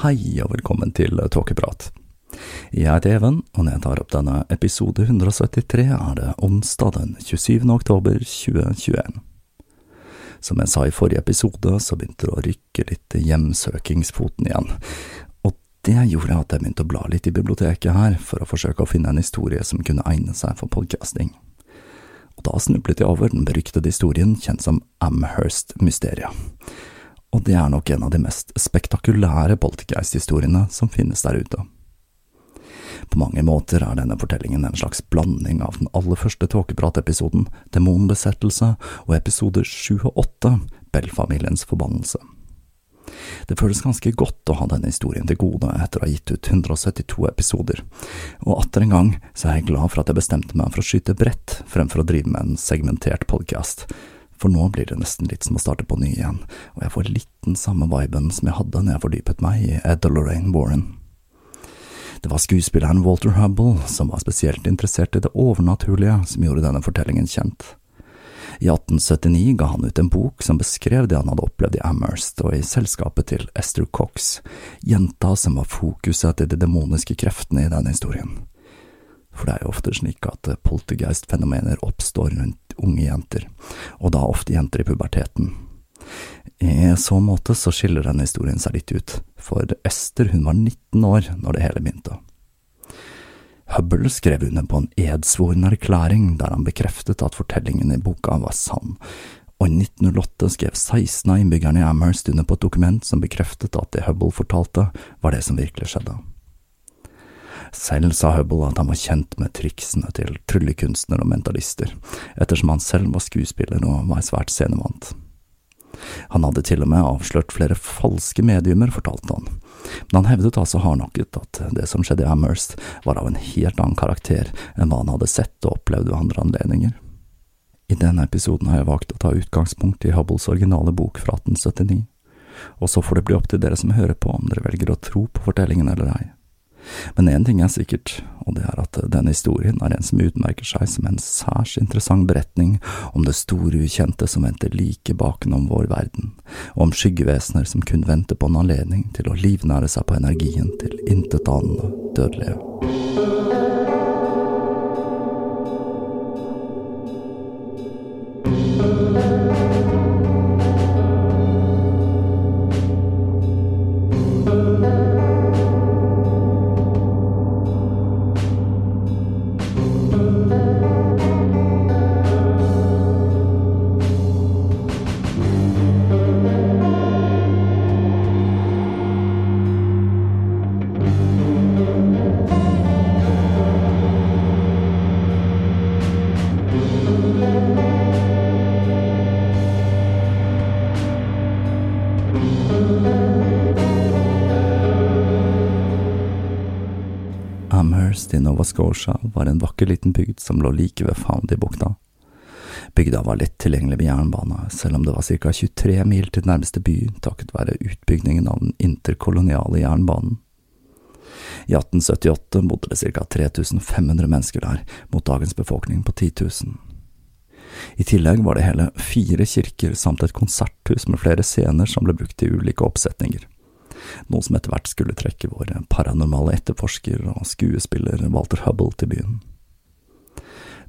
Hei og velkommen til Tåkeprat. Jeg heter Even, og når jeg tar opp denne episode 173, er det onsdag den 27. oktober 2021. Som jeg sa i forrige episode, så begynte det å rykke litt hjemsøkingsfoten igjen, og det gjorde at jeg begynte å bla litt i biblioteket her for å forsøke å finne en historie som kunne egne seg for podcasting. Og da snublet jeg over den beryktede historien kjent som Amherst-mysteriet og det er nok en av de mest spektakulære poltergeist-historiene som finnes der ute. På mange måter er denne fortellingen en slags blanding av den aller første tåkepratepisoden, Demonbesettelse, og episode sju og åtte, Bell-familiens forbannelse. Det føles ganske godt å ha denne historien til gode etter å ha gitt ut 172 episoder, og atter en gang så er jeg glad for at jeg bestemte meg for å skyte bredt fremfor å drive med en segmentert podkast, for nå blir det nesten litt som å starte på ny igjen, og jeg får litt den samme viben som jeg hadde når jeg fordypet meg i Ed og Lorraine Warren. Det var skuespilleren Walter Hubble som var spesielt interessert i det overnaturlige som gjorde denne fortellingen kjent. I 1879 ga han ut en bok som beskrev det han hadde opplevd i Amherst og i selskapet til Esther Cox, jenta som var fokuset til de demoniske kreftene i denne historien. For det er jo ofte slik at poltergeist-fenomener oppstår rundt unge jenter, og da ofte jenter i puberteten. I så måte så skiller denne historien seg litt ut, for Ester hun var 19 år når det hele begynte. Hubble skrev under på en edsvoren erklæring der han bekreftet at fortellingen i boka var sann, og i 1908 skrev 16 av innbyggerne i Amherst under på et dokument som bekreftet at det Hubble fortalte, var det som virkelig skjedde. Selv sa Hubble at han var kjent med triksene til tryllekunstnere og mentalister, ettersom han selv var skuespiller og var svært scenevant. Han hadde til og med avslørt flere falske mediumer, fortalte han, men han hevdet altså hardnakket at det som skjedde i Amherst var av en helt annen karakter enn hva han hadde sett og opplevd ved andre anledninger. I denne episoden har jeg valgt å ta utgangspunkt i Hubbles originale bok fra 1879, og så får det bli opp til dere som hører på om dere velger å tro på fortellingen eller ei. Men én ting er sikkert, og det er at denne historien er en som utmerker seg som en særs interessant beretning om det store ukjente som venter like bakenom vår verden, og om skyggevesener som kun venter på en anledning til å livnære seg på energien til intetanende dødelige. Nova Scotia var en vakker liten bygd som lå like ved Foundy-bukta. Bygda var lett tilgjengelig med jernbane, selv om det var ca 23 mil til nærmeste by takket være utbyggingen av den interkoloniale jernbanen. I 1878 bodde det ca 3500 mennesker der, mot dagens befolkning på 10 000. I tillegg var det hele fire kirker samt et konserthus med flere scener som ble brukt i ulike oppsetninger noe som etter hvert skulle trekke vår paranormale etterforsker og skuespiller Walter Hubble til byen.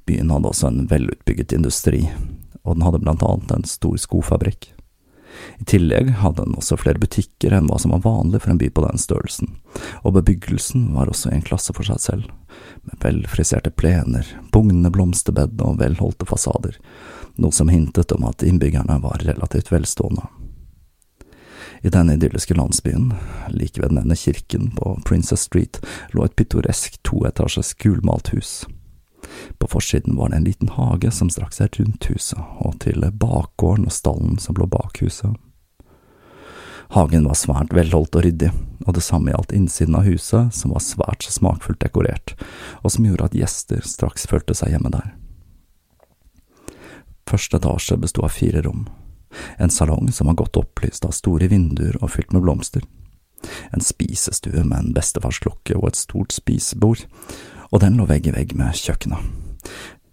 Byen hadde også en velutbygget industri, og den hadde blant annet en stor skofabrikk. I tillegg hadde den også flere butikker enn hva som var vanlig for en by på den størrelsen, og bebyggelsen var også en klasse for seg selv, med velfriserte plener, bugnende blomsterbed og velholdte fasader, noe som hintet om at innbyggerne var relativt velstående. I denne idylliske landsbyen, like ved den ene kirken på Princess Street, lå et pittoresk toetasjes gulmalt hus. På forsiden var det en liten hage som strakk seg rundt huset, og til bakgården og stallen som lå bak huset. Hagen var svært velholdt og ryddig, og det samme gjaldt innsiden av huset, som var svært smakfullt dekorert, og som gjorde at gjester straks følte seg hjemme der. Første etasje besto av fire rom, en salong som var godt opplyst av store vinduer og fylt med blomster. En spisestue med en bestefarsklokke og et stort spisebord, og den lå vegg i vegg med kjøkkenet.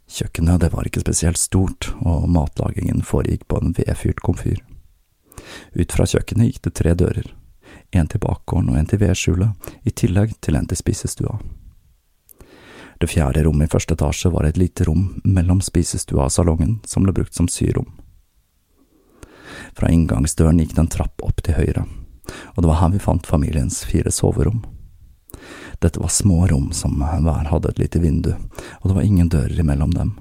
Kjøkkenet det var ikke spesielt stort, og matlagingen foregikk på en vedfyrt komfyr. Ut fra kjøkkenet gikk det tre dører, en til bakgården og en til vedskjulet, i tillegg til en til spisestua. Det fjerde rommet i første etasje var et lite rom mellom spisestua og salongen, som ble brukt som syrom. Fra inngangsdøren gikk det en trapp opp til høyre, og det var her vi fant familiens fire soverom. Dette var små rom som hver hadde et lite vindu, og det var ingen dører imellom dem.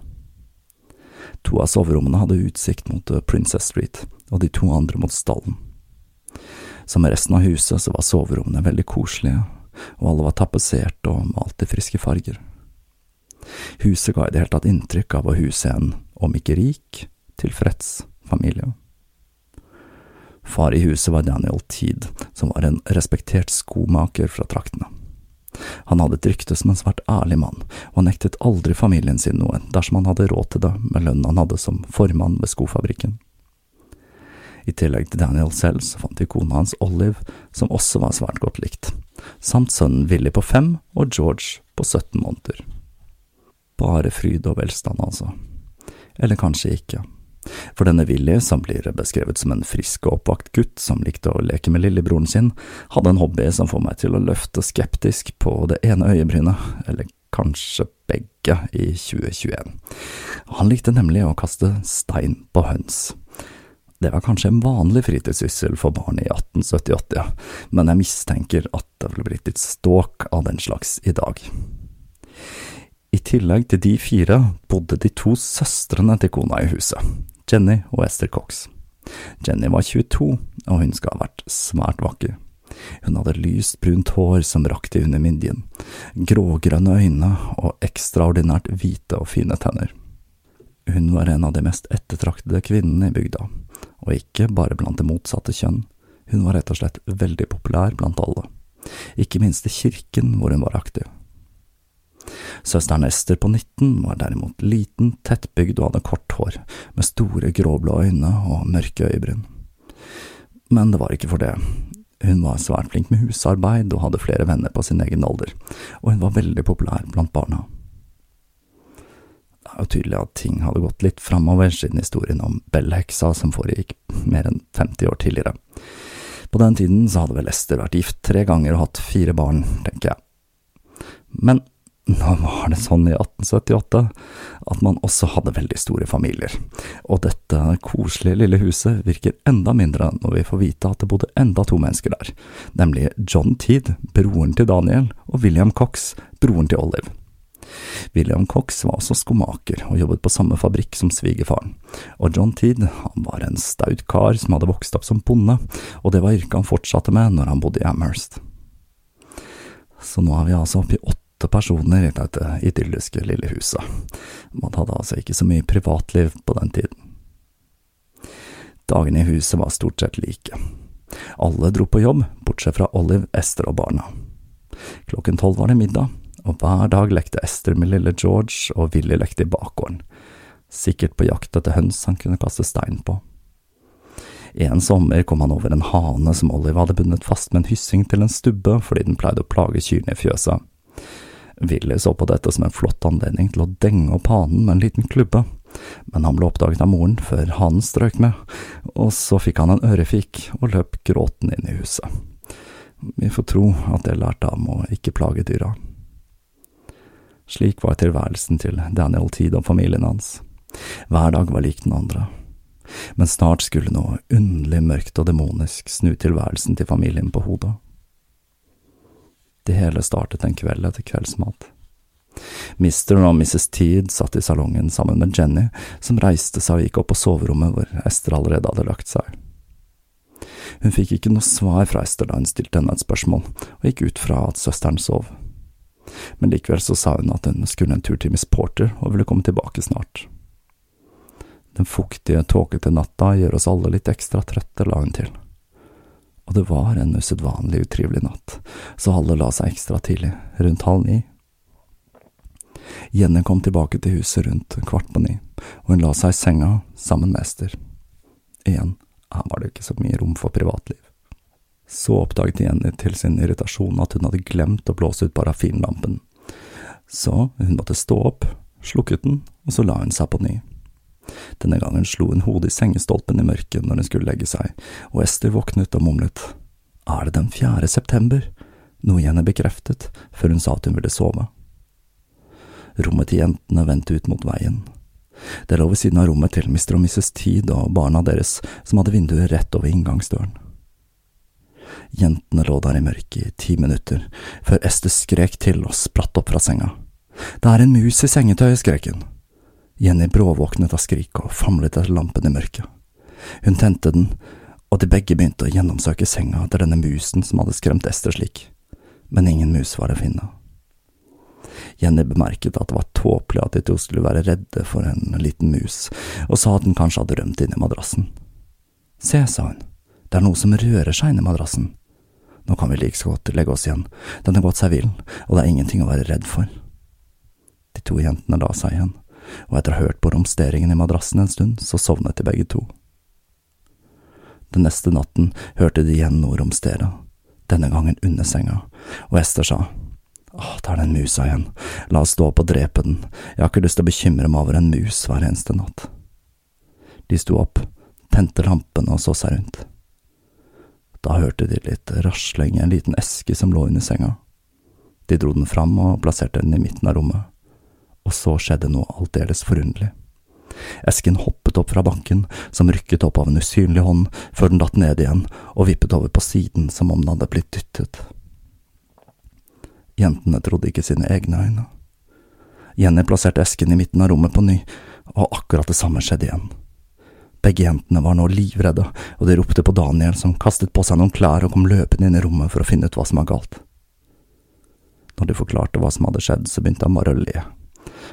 To av soverommene hadde utsikt mot eh, Princess Street, og de to andre mot stallen. Som resten av huset så var soverommene veldig koselige, og alle var tapetsert og malt i friske farger. Huset ga i det hele tatt inntrykk av å huse en, om ikke rik, tilfreds familie. Far i huset var Daniel Teed, som var en respektert skomaker fra traktene. Han hadde et rykte som en svært ærlig mann, og nektet aldri familien sin noe dersom han hadde råd til det med lønnen han hadde som formann ved skofabrikken. I tillegg til Daniel selv så fant vi kona hans Olive, som også var svært godt likt, samt sønnen Willy på fem og George på 17 måneder. Bare fryd og velstand, altså. Eller kanskje ikke. For denne Willy, som blir beskrevet som en frisk og oppvakt gutt som likte å leke med lillebroren sin, hadde en hobby som får meg til å løfte skeptisk på det ene øyebrynet, eller kanskje begge, i 2021. Han likte nemlig å kaste stein på høns. Det var kanskje en vanlig fritidssyssel for barn i 1878, men jeg mistenker at det ville blitt litt ståk av den slags i dag. I tillegg til de fire bodde de to søstrene til kona i huset, Jenny og Esther Cox. Jenny var 22, og hun skal ha vært svært vakker. Hun hadde lyst brunt hår som rakk til under midjen, grågrønne øyne og ekstraordinært hvite og fine tenner. Hun var en av de mest ettertraktede kvinnene i bygda, og ikke bare blant det motsatte kjønn, hun var rett og slett veldig populær blant alle, ikke minst i kirken hvor hun var aktiv. Søsteren Ester på 19 var derimot liten, tettbygd og hadde kort hår, med store gråblå øyne og mørke øyebryn. Men det var ikke for det. Hun var svært flink med husarbeid og hadde flere venner på sin egen alder, og hun var veldig populær blant barna. Det er jo tydelig at ting hadde gått litt framover siden historien om Bell-heksa som foregikk mer enn 50 år tidligere. På den tiden så hadde vel Ester vært gift tre ganger og hatt fire barn, tenker jeg. Men nå var det sånn i 1878 at man også hadde veldig store familier, og dette koselige lille huset virker enda mindre når vi får vite at det bodde enda to mennesker der, nemlig John Teed, broren til Daniel, og William Cox, broren til Olive. William Cox var også skomaker og jobbet på samme fabrikk som svigerfaren, og John Teed han var en staut kar som hadde vokst opp som bonde, og det var yrket han fortsatte med når han bodde i Amherst. Så nå er vi altså oppe i åtte åtte personer i dette idylliske lille huset. Man hadde altså ikke så mye privatliv på den tiden. Dagene i huset var stort sett like. Alle dro på jobb, bortsett fra Olive, Ester og barna. Klokken tolv var det middag, og hver dag lekte Ester med lille George, og Willy lekte i bakgården, sikkert på jakt etter høns han kunne kaste stein på. En sommer kom han over en hane som Olive hadde bundet fast med en hyssing til en stubbe fordi den pleide å plage kyrne i fjøset. Willy så på dette som en flott anledning til å denge opp hanen med en liten klubbe, men han ble oppdaget av moren før hanen strøk med, og så fikk han en ørefik og løp gråten inn i huset. Vi får tro at det lærte ham å ikke plage dyra. Slik var tilværelsen til Daniel Teed og familien hans. Hver dag var lik den andre. Men snart skulle noe underlig mørkt og demonisk snu tilværelsen til familien på hodet. Det hele startet en kveld etter kveldsmat. Mr. og Mrs. Teed satt i salongen sammen med Jenny, som reiste seg og gikk opp på soverommet hvor Ester allerede hadde lagt seg. Hun fikk ikke noe svar fra Ester da hun stilte henne et spørsmål, og gikk ut fra at søsteren sov. Men likevel så sa hun at hun skulle en tur til Miss Porter og ville komme tilbake snart. Den fuktige, tåkete natta gjør oss alle litt ekstra trøtte, la hun til og det var en usedvanlig utrivelig natt, så alle la seg ekstra tidlig, rundt halv ni. Jenny kom tilbake til huset rundt kvart på ni, og hun la seg i senga sammen med Ester. Igjen, her var det ikke så mye rom for privatliv. Så oppdaget Jenny til sin irritasjon at hun hadde glemt å blåse ut parafinlampen, så hun måtte stå opp, slukket den, og så la hun seg på ny. Denne gangen slo hun hodet i sengestolpen i mørket når hun skulle legge seg, og Ester våknet og mumlet. Er det den fjerde september? Noe henne bekreftet, før hun sa at hun ville sove. Rommet til jentene vendte ut mot veien. Det lå ved siden av rommet til Mr. og Mrs. Teed og barna deres, som hadde vinduet rett over inngangsdøren. Jentene lå der i mørket i ti minutter, før Ester skrek til og spratt opp fra senga. Det er en mus i sengetøyet, skrek hun. Jenny bråvåknet av skriket og famlet etter lampen i mørket. Hun tente den, og de begge begynte å gjennomsøke senga etter denne musen som hadde skremt Ester slik, men ingen mus var å finne. Jenny bemerket at det var tåpelig at de to skulle være redde for en liten mus, og sa at den kanskje hadde rømt inn i madrassen. Se, sa hun, det er noe som rører seg inni madrassen. Nå kan vi like så godt legge oss igjen, den har gått seg vill, og det er ingenting å være redd for. De to jentene la seg igjen og etter å ha hørt på romsteringen i madrassen en stund, så sovnet de begge to. Den neste natten hørte de igjen noe romstere, denne gangen under senga, og Ester sa, Åh, det er den musa igjen, la oss stå opp og drepe den, jeg har ikke lyst til å bekymre meg over en mus hver eneste natt. De sto opp, tente lampen og så seg rundt. Da hørte de litt rasling i en liten eske som lå under senga. De dro den fram og plasserte den i midten av rommet og så skjedde noe aldeles forunderlig. Esken hoppet opp fra banken, som rykket opp av en usynlig hånd, før den datt ned igjen og vippet over på siden som om den hadde blitt dyttet. Jentene trodde ikke sine egne øyne. Jenny plasserte esken i midten av rommet på ny, og akkurat det samme skjedde igjen. Begge jentene var nå livredde, og de ropte på Daniel, som kastet på seg noen klær og kom løpende inn i rommet for å finne ut hva som var galt. Når de forklarte hva som hadde skjedd, så begynte han bare å le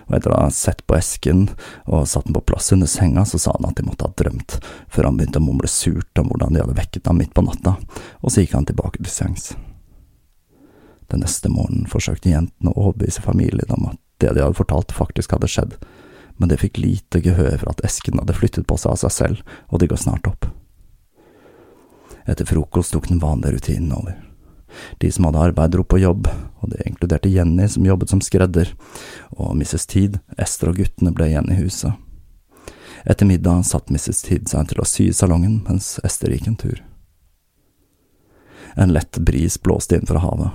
og etter å ha sett på esken og satt den på plass under senga, så sa han at de måtte ha drømt, før han begynte å mumle surt om hvordan de hadde vekket ham midt på natta, og så gikk han tilbake til sengs. Den neste morgenen forsøkte jentene å overbevise familien om at det de hadde fortalt, faktisk hadde skjedd, men det fikk lite gehør for at esken hadde flyttet på seg av seg selv, og de går snart opp. Etter frokost tok den vanlige rutinen over. De som hadde arbeid, dro på jobb, og det inkluderte Jenny, som jobbet som skredder, og Mrs. Tid, Ester og guttene ble igjen i huset. Etter middag satt Mrs. Tid seg til å sy i salongen mens Ester gikk en tur. En lett bris blåste inn fra havet.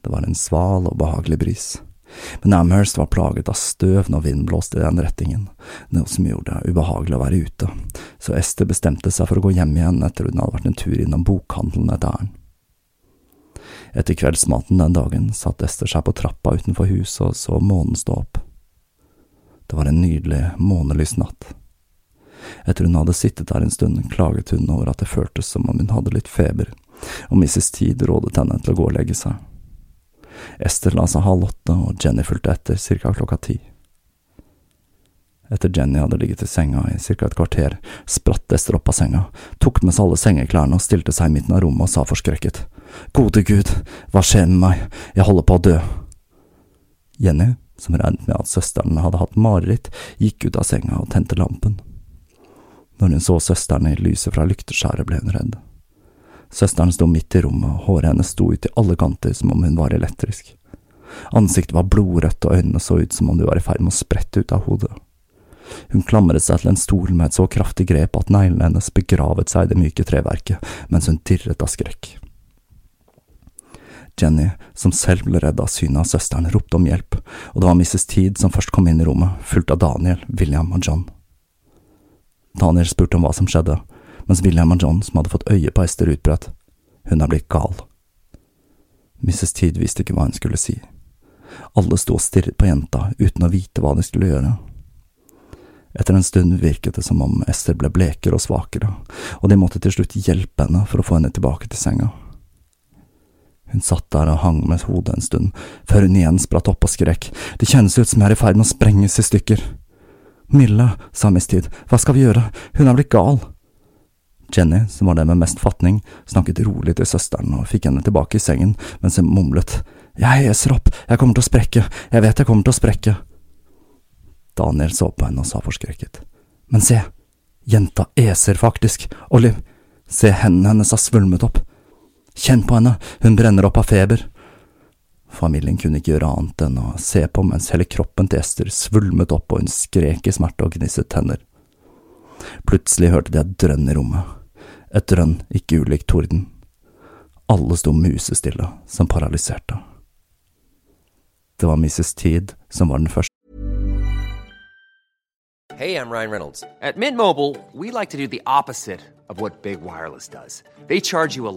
Det var en sval og behagelig bris. Men Amherst var plaget av støv når vinden blåste i den retningen, noe som gjorde det ubehagelig å være ute, så Ester bestemte seg for å gå hjem igjen etter hun hadde vært en tur innom bokhandelen et ærend. Etter kveldsmaten den dagen satt Ester seg på trappa utenfor huset og så månen stå opp. Det var en nydelig, månelys natt. Etter hun hadde sittet der en stund, klaget hun over at det føltes som om hun hadde litt feber, og Mrs. Teed rådet henne til å gå og legge seg. Ester la seg halv åtte, og Jenny fulgte etter cirka klokka ti. Etter Jenny hadde ligget i senga i cirka et kvarter, spratt Ester opp av senga, tok med seg alle sengeklærne og stilte seg i midten av rommet og sa forskrekket. Gode Gud, hva skjer med meg, jeg holder på å dø. Jenny, som regnet med at søsteren hadde hatt mareritt, gikk ut av senga og tente lampen. Når hun så søsteren i lyset fra lykteskjæret, ble hun redd. Søsteren sto midt i rommet, og håret hennes sto ut i alle kanter som om hun var elektrisk. Ansiktet var blodrødt, og øynene så ut som om de var i ferd med å sprette ut av hodet. Hun klamret seg til en stol med et så kraftig grep at neglene hennes begravet seg i det myke treverket mens hun dirret av skrekk. Jenny, som selv ble redd av synet av søsteren, ropte om hjelp, og det var Mrs. Teed som først kom inn i rommet, fulgt av Daniel, William og John. Daniel spurte om hva som skjedde, mens William og John, som hadde fått øye på Ester, utbrøt. Hun er blitt gal. Mrs. Teed visste ikke hva hun skulle si. Alle sto og stirret på jenta uten å vite hva de skulle gjøre. Etter en stund virket det som om Ester ble blekere og svakere, og de måtte til slutt hjelpe henne for å få henne tilbake til senga. Hun satt der og hang med hodet en stund, før hun igjen spratt opp og skrek, det kjennes ut som jeg er i ferd med å sprenges i stykker. Milla, sa Miss Tid, hva skal vi gjøre, hun er blitt gal. Jenny, som var den med mest fatning, snakket rolig til søsteren og fikk henne tilbake i sengen mens hun mumlet, jeg eser opp, jeg kommer til å sprekke, jeg vet jeg kommer til å sprekke. Daniel så på henne og sa forskrekket, men se, jenta eser faktisk, Olive, se hendene hennes har svulmet opp. Kjenn på henne, hun brenner opp av feber. Familien kunne ikke gjøre annet enn å se på mens hele kroppen til Ester svulmet opp og hun skrek i smerte og gnisset tenner. Plutselig hørte de et drønn i rommet, et drønn ikke ulikt torden. Alle sto musestille, som paralyserte. Det var Mrs. Teed som var den første. Hey, I'm Ryan Reynolds. At Mint Mobile, we like to do the opposite of Big Wireless does. They charge you a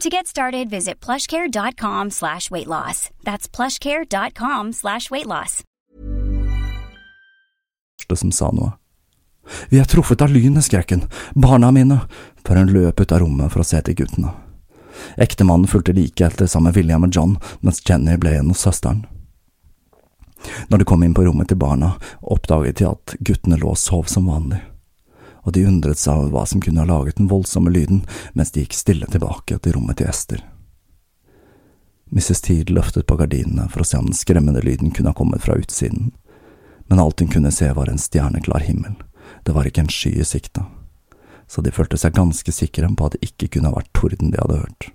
To get started, visit plushcare.com slash weight loss. That's plushcare.com slash weight loss. som sa noe. Vi er truffet av lynet, skrekken, barna mine, før hun løp ut av rommet for å se til guttene. Ektemannen fulgte like etter sammen med William og John, mens Jenny ble igjen hos søsteren. Når de kom inn på rommet til barna, oppdaget de at guttene lå og sov som vanlig, og de undret seg over hva som kunne ha laget den voldsomme lyden mens de gikk stille tilbake til rommet til Ester. Mrs. Teed løftet på gardinene for å se om den skremmende lyden kunne ha kommet fra utsiden, men alt hun kunne se var en stjerneklar himmel, det var ikke en sky i sikte, så de følte seg ganske sikre på at det ikke kunne ha vært torden de hadde hørt.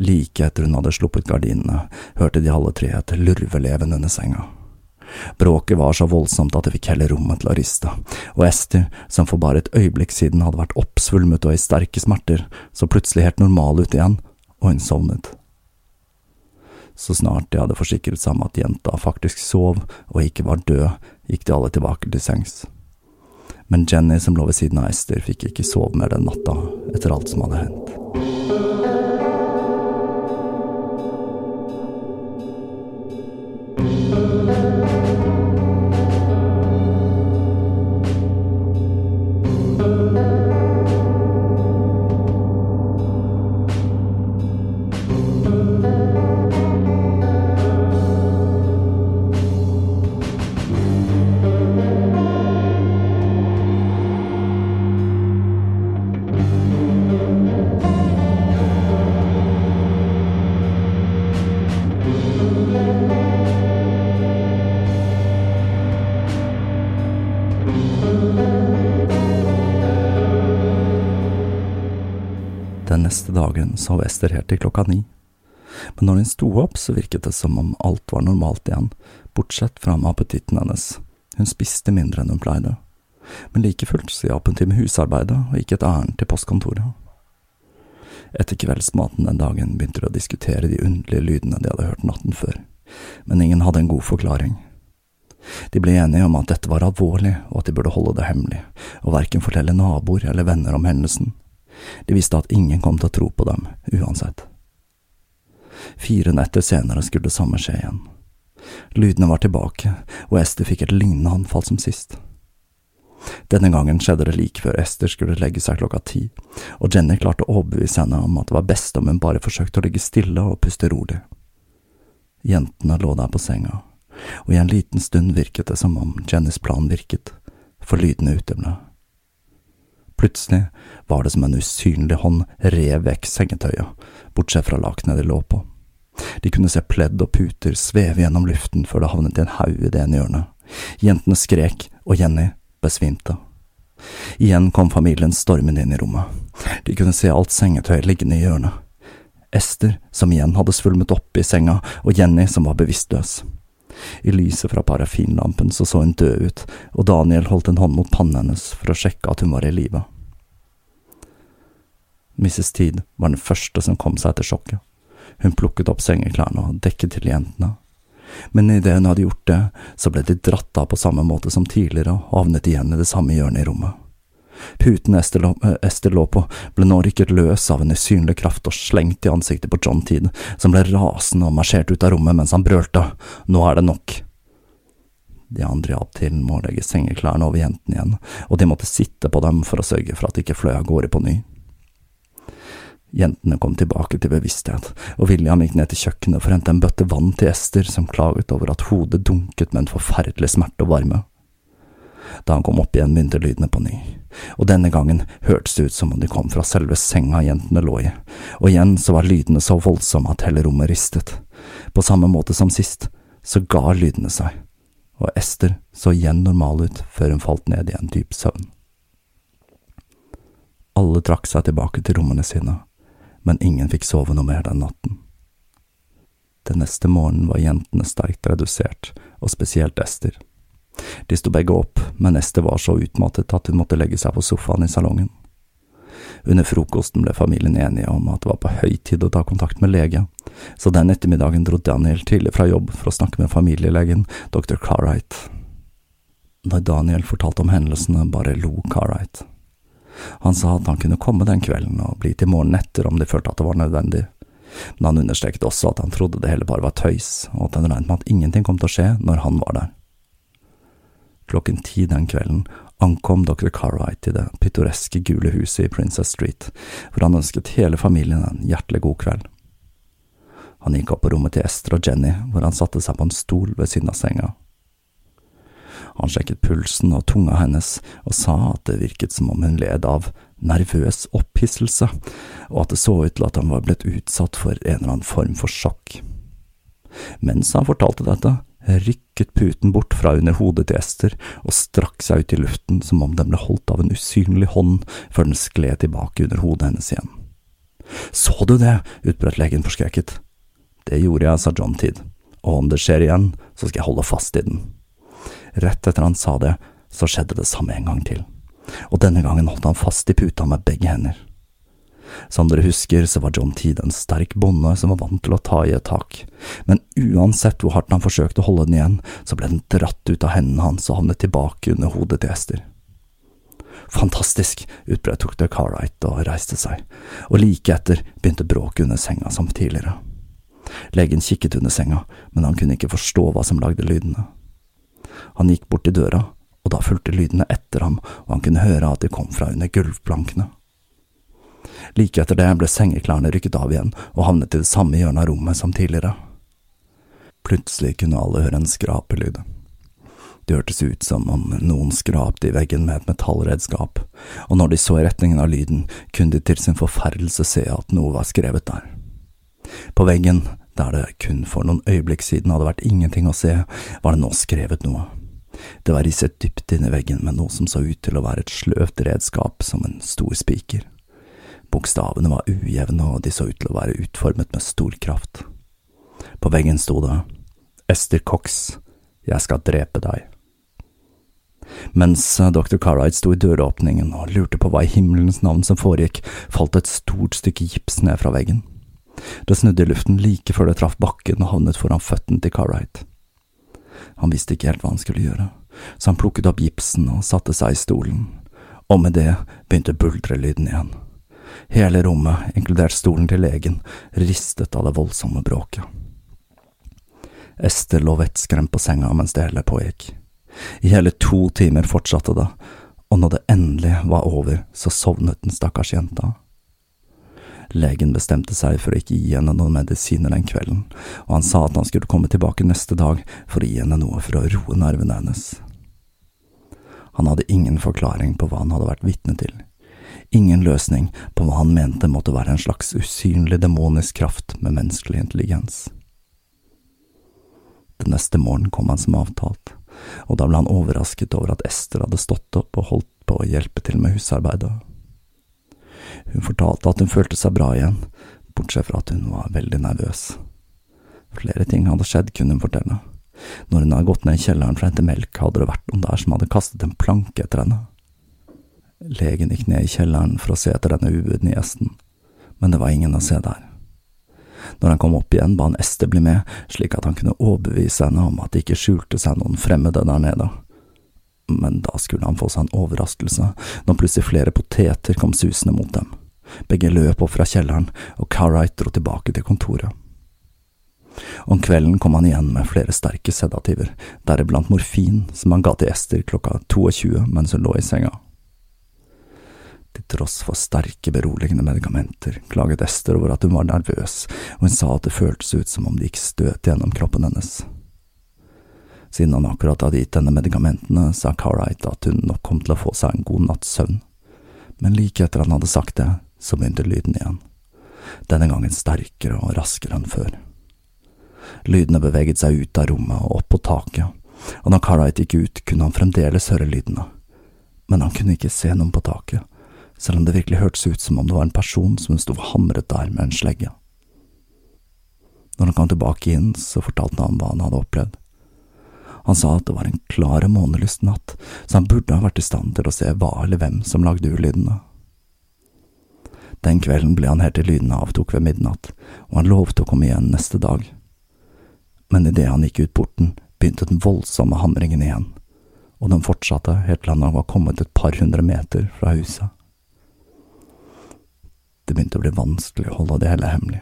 Like etter hun hadde sluppet gardinene, hørte de alle tre et lurveleven under senga. Bråket var så voldsomt at det fikk hele rommet til å riste, og Ester, som for bare et øyeblikk siden hadde vært oppsvulmet og i sterke smerter, så plutselig helt normal ut igjen, og hun sovnet. Så snart de hadde forsikret seg om at jenta faktisk sov og ikke var død, gikk de alle tilbake til sengs. Men Jenny, som lå ved siden av Ester, fikk ikke sove mer den natta etter alt som hadde hendt. Den dagen sov Ester helt til klokka ni. Men når hun sto opp, så virket det som om alt var normalt igjen, bortsett fra med appetitten hennes. Hun spiste mindre enn hun pleide. Men like fullt så hjalp hun til med husarbeidet og gikk et ærend til postkontoret. Etter kveldsmaten den dagen begynte de å diskutere de underlige lydene de hadde hørt natten før, men ingen hadde en god forklaring. De ble enige om at dette var alvorlig, og at de burde holde det hemmelig, og verken fortelle naboer eller venner om hendelsen. De visste at ingen kom til å tro på dem, uansett. Fire netter senere skulle det samme skje igjen. Lydene var tilbake, og Ester fikk et lignende anfall som sist. Denne gangen skjedde det like før Ester skulle legge seg klokka ti, og Jenny klarte å overbevise henne om at det var best om hun bare forsøkte å ligge stille og puste rolig. Jentene lå der på senga, og i en liten stund virket det som om Jennys plan virket, for lydene uteble. Plutselig var det som en usynlig hånd rev vekk sengetøyet, bortsett fra lakenet de lå på. De kunne se pledd og puter sveve gjennom luften før det havnet i en haug i det ene hjørnet. Jentene skrek, og Jenny besvimte. Igjen kom familien stormende inn i rommet. De kunne se alt sengetøyet liggende i hjørnet. Ester, som igjen hadde svulmet opp i senga, og Jenny, som var bevisstløs. I lyset fra parafinlampen så så hun død ut, og Daniel holdt en hånd mot pannen hennes for å sjekke at hun var i live. Mrs. Teed var den første som kom seg etter sjokket. Hun plukket opp sengeklærne og dekket til jentene. Men idet hun hadde gjort det, så ble de dratt av på samme måte som tidligere og havnet igjen i det samme hjørnet i rommet. Lå, eh, Ester lå på, ble nå rykket løs av en usynlig kraft og slengt i ansiktet på John Teed, som ble rasende og marsjerte ut av rommet mens han brølte. Nå er det nok. De andre hjalp til med å legge sengeklærne over jentene igjen, og de måtte sitte på dem for å sørge for at de ikke fløy av gårde på ny. Jentene kom tilbake til bevissthet, og William gikk ned til kjøkkenet for å hente en bøtte vann til Ester, som klaget over at hodet dunket med en forferdelig smerte og varme. Da han kom opp igjen, begynte lydene på ny, og denne gangen hørtes det ut som om de kom fra selve senga jentene lå i, og igjen så var lydene så voldsomme at hele rommet ristet. På samme måte som sist, så ga lydene seg, og Ester så igjen normal ut før hun falt ned i en dyp søvn. Alle trakk seg tilbake til rommene sine men ingen fikk sove noe mer den natten. Den neste morgenen var jentene sterkt redusert, og spesielt Ester. De sto begge opp, men Ester var så utmattet at hun måtte legge seg på sofaen i salongen. Under frokosten ble familien enige om at det var på høy tid å ta kontakt med lege, så den ettermiddagen dro Daniel tidlig fra jobb for å snakke med familielegen, dr. Carright. Da Daniel fortalte om hendelsene, bare lo Carright. Han sa at han kunne komme den kvelden og bli til morgenen etter om de følte at det var nødvendig, men han understreket også at han trodde det hele bare var tøys, og at han regnet med at ingenting kom til å skje når han var der. Klokken ti den kvelden ankom dr. Carwright til det pittoreske gule huset i Princess Street, hvor han ønsket hele familien en hjertelig god kveld. Han gikk opp på rommet til Ester og Jenny, hvor han satte seg på en stol ved siden av senga. Han sjekket pulsen og tunga hennes, og sa at det virket som om hun led av nervøs opphisselse, og at det så ut til at han var blitt utsatt for en eller annen form for sjokk. Mens han fortalte dette, rykket puten bort fra under hodet til Ester og strakk seg ut i luften som om den ble holdt av en usynlig hånd før den skled tilbake under hodet hennes igjen. Så du det? utbrøt legen forskrekket. Det gjorde jeg, sa John Tid, og om det skjer igjen, så skal jeg holde fast i den. Rett etter han sa det, så skjedde det samme en gang til, og denne gangen holdt han fast i puta med begge hender. Som dere husker, så var John Teed en sterk bonde som var vant til å ta i et tak, men uansett hvor hardt han forsøkte å holde den igjen, så ble den dratt ut av hendene hans og havnet tilbake under hodet til Ester. Fantastisk, utbrøt dr. Carright og reiste seg, og like etter begynte bråket under senga som tidligere. Legen kikket under senga, men han kunne ikke forstå hva som lagde lydene. Han gikk bort til døra, og da fulgte lydene etter ham, og han kunne høre at de kom fra under gulvplankene. Like etter det ble sengeklærne rykket av igjen og havnet i det samme hjørnet av rommet som tidligere. Plutselig kunne alle høre en skrapelyd. Det hørtes ut som om noen skrapte i veggen med et metallredskap, og når de så i retningen av lyden, kunne de til sin forferdelse se at noe var skrevet der. På veggen, der det kun for noen øyeblikk siden hadde vært ingenting å se, var det nå skrevet noe. Det var risset dypt inn i veggen med noe som så ut til å være et sløvt redskap som en stor spiker. Bokstavene var ujevne, og de så ut til å være utformet med stor kraft. På veggen sto det Ester Cox, jeg skal drepe deg. Mens eh, dr. Carride sto i døråpningen og lurte på hva i himmelens navn som foregikk, falt et stort stykke gips ned fra veggen. Det snudde i luften like før det traff bakken og havnet foran føttene til Carride. Han visste ikke helt hva han skulle gjøre, så han plukket opp gipsen og satte seg i stolen, og med det begynte buldrelyden igjen. Hele rommet, inkludert stolen til legen, ristet av det voldsomme bråket. Ester lå vettskremt på senga mens det hele pågikk. I hele to timer fortsatte det, og når det endelig var over, så sovnet den stakkars jenta. Legen bestemte seg for å ikke gi henne noen medisiner den kvelden, og han sa at han skulle komme tilbake neste dag for å gi henne noe for å roe nervene hennes. Han hadde ingen forklaring på hva han hadde vært vitne til, ingen løsning på hva han mente måtte være en slags usynlig demonisk kraft med menneskelig intelligens. Den neste morgenen kom han som avtalt og da ble han overrasket over at Ester hadde stått opp og holdt på å hjelpe til med husarbeidet. Hun fortalte at hun følte seg bra igjen, bortsett fra at hun var veldig nervøs. Flere ting hadde skjedd, kunne hun fortelle. Når hun hadde gått ned i kjelleren for å hente melk, hadde det vært noen der som hadde kastet en planke etter henne. Legen gikk ned i kjelleren for å se etter denne ubudne gjesten, men det var ingen å se der. Når han kom opp igjen, ba han Ester bli med, slik at han kunne overbevise henne om at det ikke skjulte seg noen fremmede der nede. Men da skulle han få seg en overraskelse, når plutselig flere poteter kom susende mot dem. Begge løp opp fra kjelleren, og Carright dro tilbake til kontoret. Om kvelden kom han igjen med flere sterke sedativer, deriblant morfin, som han ga til Ester klokka 22 mens hun lå i senga. Til tross for sterke, beroligende medikamenter klaget Ester over at hun var nervøs, og hun sa at det føltes ut som om det gikk støt gjennom kroppen hennes. Siden han akkurat hadde gitt henne medikamentene, sa Carright at hun nok kom til å få seg en god natts søvn, men like etter han hadde sagt det, så begynte lyden igjen, denne gangen sterkere og raskere enn før. Lydene beveget seg ut av rommet og opp på taket, og når Carright gikk ut, kunne han fremdeles høre lydene, men han kunne ikke se noen på taket selv om det virkelig hørtes ut som om det var en person som sto hamret der med en slegge. Når han kom tilbake inn, så fortalte han hva han hadde opplevd. Han sa at det var en klar og månelyst natt, så han burde ha vært i stand til å se hva eller hvem som lagde ulydene. Den kvelden ble han helt til lydene avtok ved midnatt, og han lovte å komme igjen neste dag. Men idet han gikk ut porten, begynte den voldsomme hamringen igjen, og den fortsatte helt til han var kommet et par hundre meter fra huset. Det begynte å bli vanskelig å holde det hele hemmelig.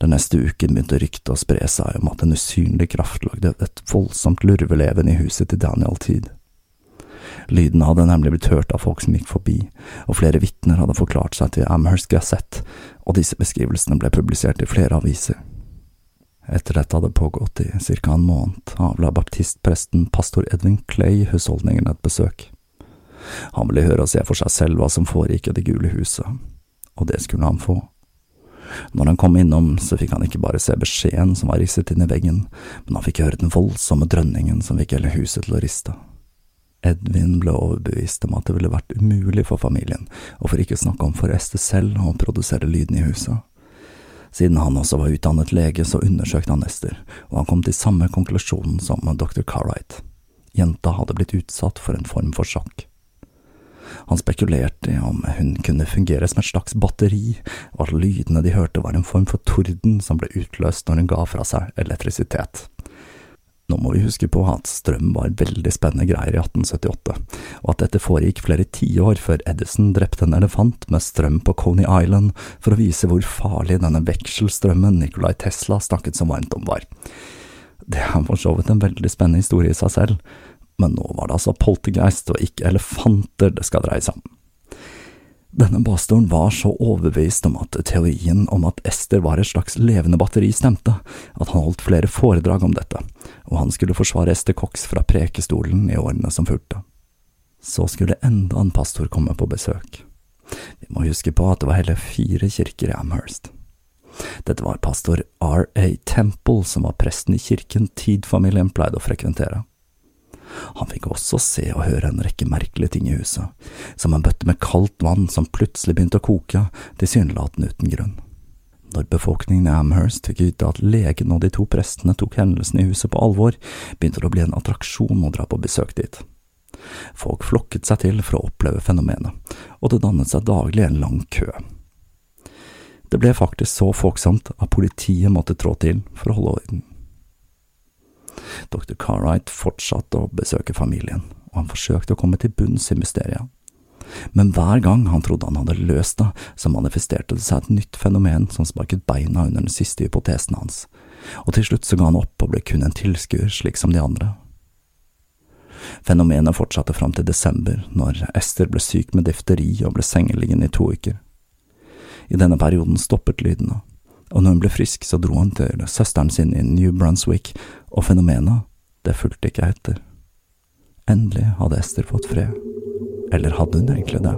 Den neste uken begynte ryktet å spre seg om at en usynlig kraft lagde et voldsomt lurveleven i huset til Daniel Tid. Lyden hadde nemlig blitt hørt av folk som gikk forbi, og flere vitner hadde forklart seg til Amherst Gazette, og disse beskrivelsene ble publisert i flere aviser. Etter dette hadde pågått i ca. en måned, avla baptistpresten pastor Edwin Clay husholdningen et besøk. Han ville høre og se for seg selv hva som foregikk i Det gule huset, og det skulle han få. Når han kom innom, så fikk han ikke bare se beskjeden som var risset inn i veggen, men han fikk høre den voldsomme drønningen som fikk hele huset til å riste. Edvin ble overbevist om at det ville vært umulig for familien, og for ikke å snakke om for Ester selv, å produsere lyden i huset. Siden han også var utdannet lege, så undersøkte han Ester, og han kom til samme konklusjonen som dr. Carright. Jenta hadde blitt utsatt for en form for sjokk. Han spekulerte i om hun kunne fungere som et slags batteri, og at lydene de hørte var en form for torden som ble utløst når hun ga fra seg elektrisitet. Nå må vi huske på at strøm var veldig spennende greier i 1878, og at dette foregikk flere tiår før Edison drepte en elefant med strøm på Coney Island for å vise hvor farlig denne vekselstrømmen Nicolai Tesla snakket så varmt om var. Det er for så vidt en veldig spennende historie i seg selv, men nå var det altså poltergeist og ikke elefanter det skal dreie seg om. Denne pastoren var så overbevist om at teorien om at Ester var et slags levende batteri stemte, at han holdt flere foredrag om dette, og han skulle forsvare Ester Cox fra prekestolen i årene som fulgte. Så skulle enda en pastor komme på besøk. Vi må huske på at det var hele fire kirker i Amherst. Dette var pastor R.A. Temple, som var presten i kirken Tid-familien pleide å frekventere. Han fikk også se og høre en rekke merkelige ting i huset, som en bøtte med kaldt vann som plutselig begynte å koke, tilsynelatende uten grunn. Når befolkningen i Amherst fikk vite at legen og de to prestene tok hendelsen i huset på alvor, begynte det å bli en attraksjon å dra på besøk dit. Folk flokket seg til for å oppleve fenomenet, og det dannet seg daglig en lang kø. Det ble faktisk så folksomt at politiet måtte trå til for å holde orden. Dr. Carright fortsatte å besøke familien, og han forsøkte å komme til bunns i mysteriet. Men hver gang han trodde han hadde løst det, så manifesterte det seg et nytt fenomen som sparket beina under den siste hypotesen hans, og til slutt så ga han opp og ble kun en tilskuer slik som de andre. Fenomenet fortsatte fram til desember, når Ester ble syk med difteri og ble sengeliggende i to uker. I denne perioden stoppet lydene, og når hun ble frisk, så dro han til søsteren sin i New Brunswick, og fenomenet, det fulgte ikke etter. Endelig hadde Ester fått fred. Eller hadde hun egentlig det?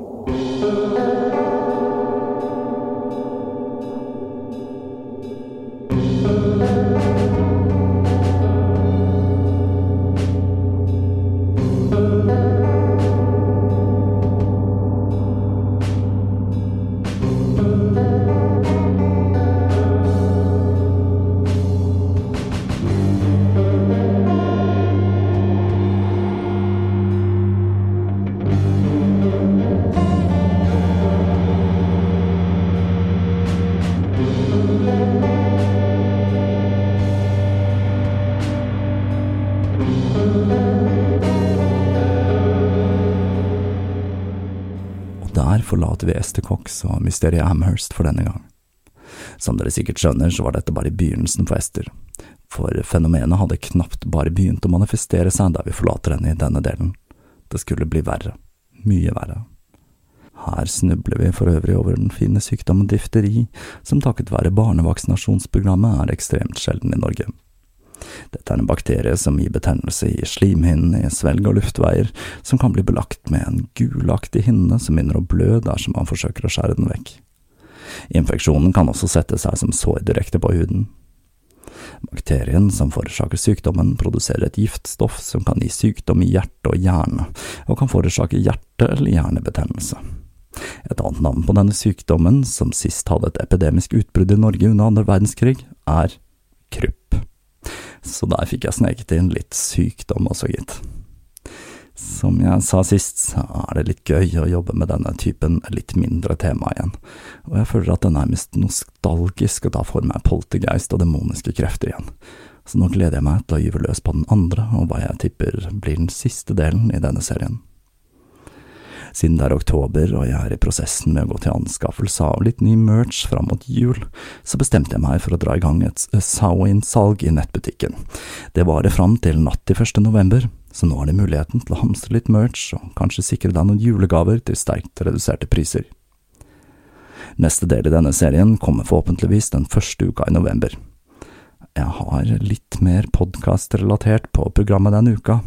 Forlater vi Esther Cox og mysteriet Amherst for denne gang. Som dere sikkert skjønner, så var dette bare begynnelsen for Esther, for fenomenet hadde knapt bare begynt å manifestere seg der vi forlater henne i denne delen. Det skulle bli verre, mye verre. Her snubler vi for øvrig over den fine sykdommen difteri, som takket være barnevaksinasjonsprogrammet er ekstremt sjelden i Norge. Dette er en bakterie som gir betennelse i slimhinnen, i svelg og luftveier, som kan bli belagt med en gulaktig hinne som begynner å blø dersom man forsøker å skjære den vekk. Infeksjonen kan også sette seg som sår direkte på huden. Bakterien som forårsaker sykdommen, produserer et giftstoff som kan gi sykdom i hjerte og hjerne, og kan forårsake hjerte- eller hjernebetennelse. Et annet navn på denne sykdommen, som sist hadde et epidemisk utbrudd i Norge under andre verdenskrig, er krupp. Så der fikk jeg sneket inn litt sykdom også, gitt. Som jeg sa sist, så er det litt gøy å jobbe med denne typen litt mindre tema igjen, og jeg føler at det er nærmest nostalgisk å ta for meg poltergeist og demoniske krefter igjen, så nå gleder jeg meg til å gyve løs på den andre, og hva jeg tipper blir den siste delen i denne serien. Siden det er oktober og jeg er i prosessen med å gå til anskaffelse av litt ny merch fram mot jul, så bestemte jeg meg for å dra i gang et Sowin-salg i nettbutikken. Det varer fram til natt til 1. november, så nå har det muligheten til å hamstre litt merch og kanskje sikre deg noen julegaver til sterkt reduserte priser. Neste del i denne serien kommer forhåpentligvis den første uka i november. Jeg har litt mer podkastrelatert på programmet denne uka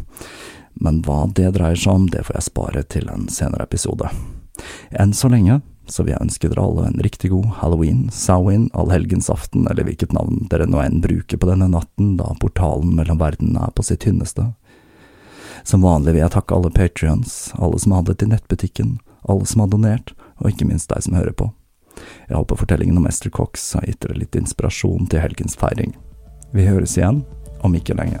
men hva det dreier seg om, det får jeg spare til en senere episode. Enn så lenge så vil jeg ønske dere alle en riktig god halloween, Samhain, allhelgensaften eller hvilket navn dere nå enn bruker på denne natten da portalen mellom verdenene er på sitt tynneste. Som vanlig vil jeg takke alle patrions, alle som har handlet i nettbutikken, alle som har donert, og ikke minst deg som hører på. Jeg håper fortellingen om Esther Cox har gitt dere litt inspirasjon til helgens feiring. Vi høres igjen om ikke lenge.